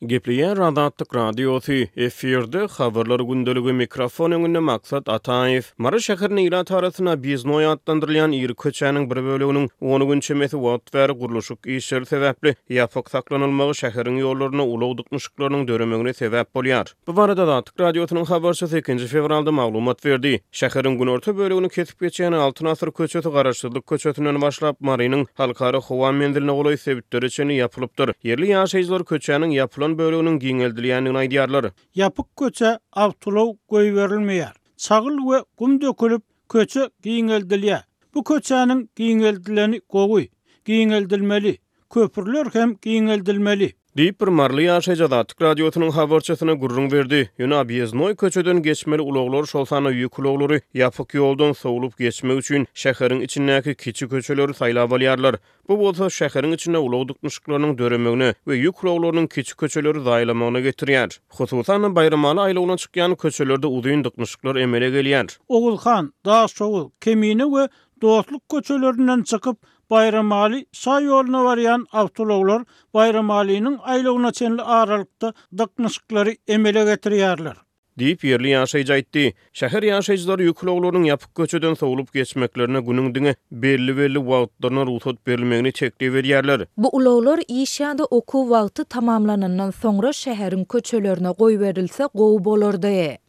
Gepleýär Azatlyk Radiosy, efirde Habarlar gündeligi, mikrofon öňünde Maksat Ataýew. Mary şäheriniň ilat arasynda Biznoý atlandyrylýan iri köçäniň bir böleginiň on gün çemesi wagt bäri gurluşyk işleri sebäpli ýapyk saklanylmagy şäheriň ýollarynda ulag dyknyşyklarynyň döremegine sebäp bolýar. Bu barada Azatlyk Radiosynyň habarçysy ikinji fewralda maglumat berdi. Şäheriň günorta bölegini kesip geçýän Altyn asyr köçesi Garaşsyzlyk köçesinden başlap, Marynyň Halkara howa menziline golaý sebitlere çenli ýapylypdyr. Ýerli ýaşaýjylar köçäniň ýapylan böleginiň giňeldilýändigini aýdýarlar. Ýapyk köçä awtoulag goýberilmeýär. Çagyl we gum dökülip, köçe giňeldilýär. Bu köçäniň giňeldileni gowy. Giňeldilmeli. Köprüler hem giňeldilmeli. Diýip, bir maryly ýaşaýjy Azatlyk Radiosynyň habarçysyna gürrüň berdi. Ýöne obýezdnoý köçeden geçmeli ulaglar, şol sanda ýük ulaglary ýapyk ýoldan sowlup geçmek üçin şäheriň içindäki kiçi köçeleri saýlap alýarlar. Bu bolsa şäheriň içinde ulag dyknyşyklarynyň döremegine we ýük ulaglarynyň kiçi köçeleri zaýalamagyna getirýär. Hususan-da, Baýramaly aýlawyna çykýan köçelerde uzyn dyknyşyklar emele gelýär. Oguzhan, Daşoguz, Kemine we Dostluk köçelerinden çykyp, Baýramaly şa ýoluna barýan awtoulaglar Baýramalynyň aýlawyna çenli aralykda dyknyşyklary emele getirýärler. Diýip, ýerli ýaşaýjy aýtdy. Şäher ýaşaýjylary ýük ulaglarynyň ýapyk köçeden sowlup geçmeklerine günüň diňe belli-belli wagtlaryna rugsat berilmegini teklip edýärler. Bu ulaglar iş ýa-da okuw wagty tamamlanandan soňra şäheriň köçelerine goýberilse gowy bolardy.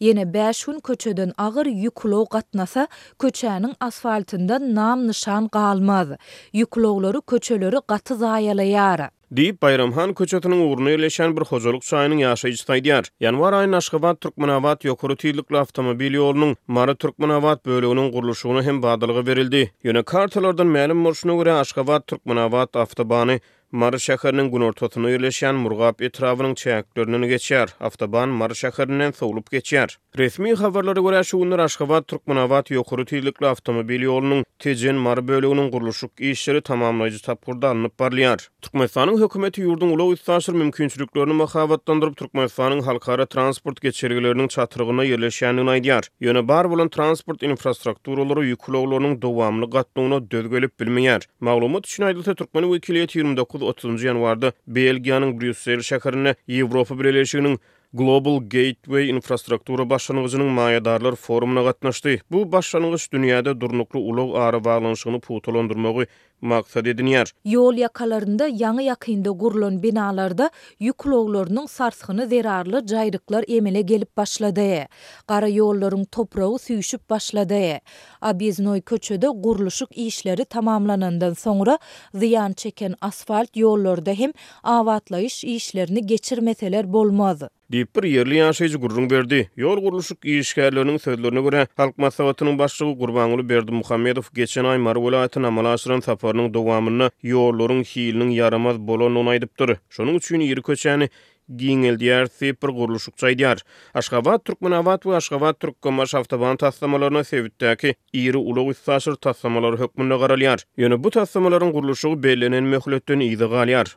Ýene bäş gün köçeden agyr ýük ulag gatnasa, köçäniň asfaltyndan nam-nyşan galmaz. Ýük ulaglary köçeleri gaty zaýalaýar. Diýip, Baýram han köçesiniň ugrunda ýerleşýän bir hojalyk jaýynyň ýaşaýjysy aýdýar. Ýanwar aýynda Aşgabat, Türkmenabat ýokary tizlikli awtomobil ýolunyň Mary, Türkmenabat böleginiň gurluşygyna hem badalga berildi. Ýöne kartalardan mälim bolşuna görä, Aşgabat, Türkmenabat awtobany Mary şäheriniň günortasynda ýerleşýän Murgap etrabynyň çäklerinden geçýär. Awtoban Mary şäherinden sowlup geçýär. Resmi habarlara görä, şu günler Aşgabat, Türkmenabat ýokary tizlikli awtomobil ýolunyň Tejen, Mary böleginiň gurluşyk işleri tamamlaýjy tapgyrda alnyp barylýar. Türkmenistanyň hökümeti ýurduň ulag-üstaşyr mümkinçiliklerini mahabatlandyryp, Türkmenistanyň halkara transport geçelgeleriniň çatrygynda ýerleşýändigini aýdýar. Ýöne bar bolan transport infrastrukturalary ýük ulaglarynyň dowamly gatnawyna döz gelip bilmeýär. Maglumat üçin aýdylsa, türkmen wekiliýeti ýigrimi dokuz, otuzynjy ýanwarda Belgiýanyň Brýussel şäherinde Ýewropa Bileleşiginiň Global Gateway infrastruktura başlangyjynyň maýadarlar forumyna gatnaşdy. Bu başlangyç dünýäde durnukly ulag arabaglanyşygyny pugtalandyrmagy maksat edinýär. Ýol ýakalarynda ýaňy-ýakynda gurlan binalarda ýük ulaglarynyň sarsgyny zerarly jaýryklar emele gelip başlady. Gara ýollaryň topragy süýşüp başlady. Obýezdnoý köçede gurluşyk işleri tamamlanandan soňra zyýan çeken asfalt ýollarda hem abatlaýyş işlerini geçirmeseler bolmaz. Diýip, bir ýerli ýaşaýjy gürrüň berdi. Ýol-gurluşyk işgärleriniň sözlerine görä, halk maslahatynyň başlygy Gurbanguly Berdimuhamedow geçen aý Mary welaýatyna amala aşyran saparynyň dowamynda ýollaryň hiliniň ýaramaz bolandygyny aýdypdyr. Şonuň üçin iri köçäni giňeldýär, diýip, bir gurluşykçy aýdýar. Aşgabat, Türkmenabat we Aşgabat, Türkgenbaş awtoban taslamalaryna sebitdäki iri ulag-üstaşyr taslamalary hökmünde garalýar. Ýöne bu taslamalaryň gurluşygy bellenen möhletden yza galýar.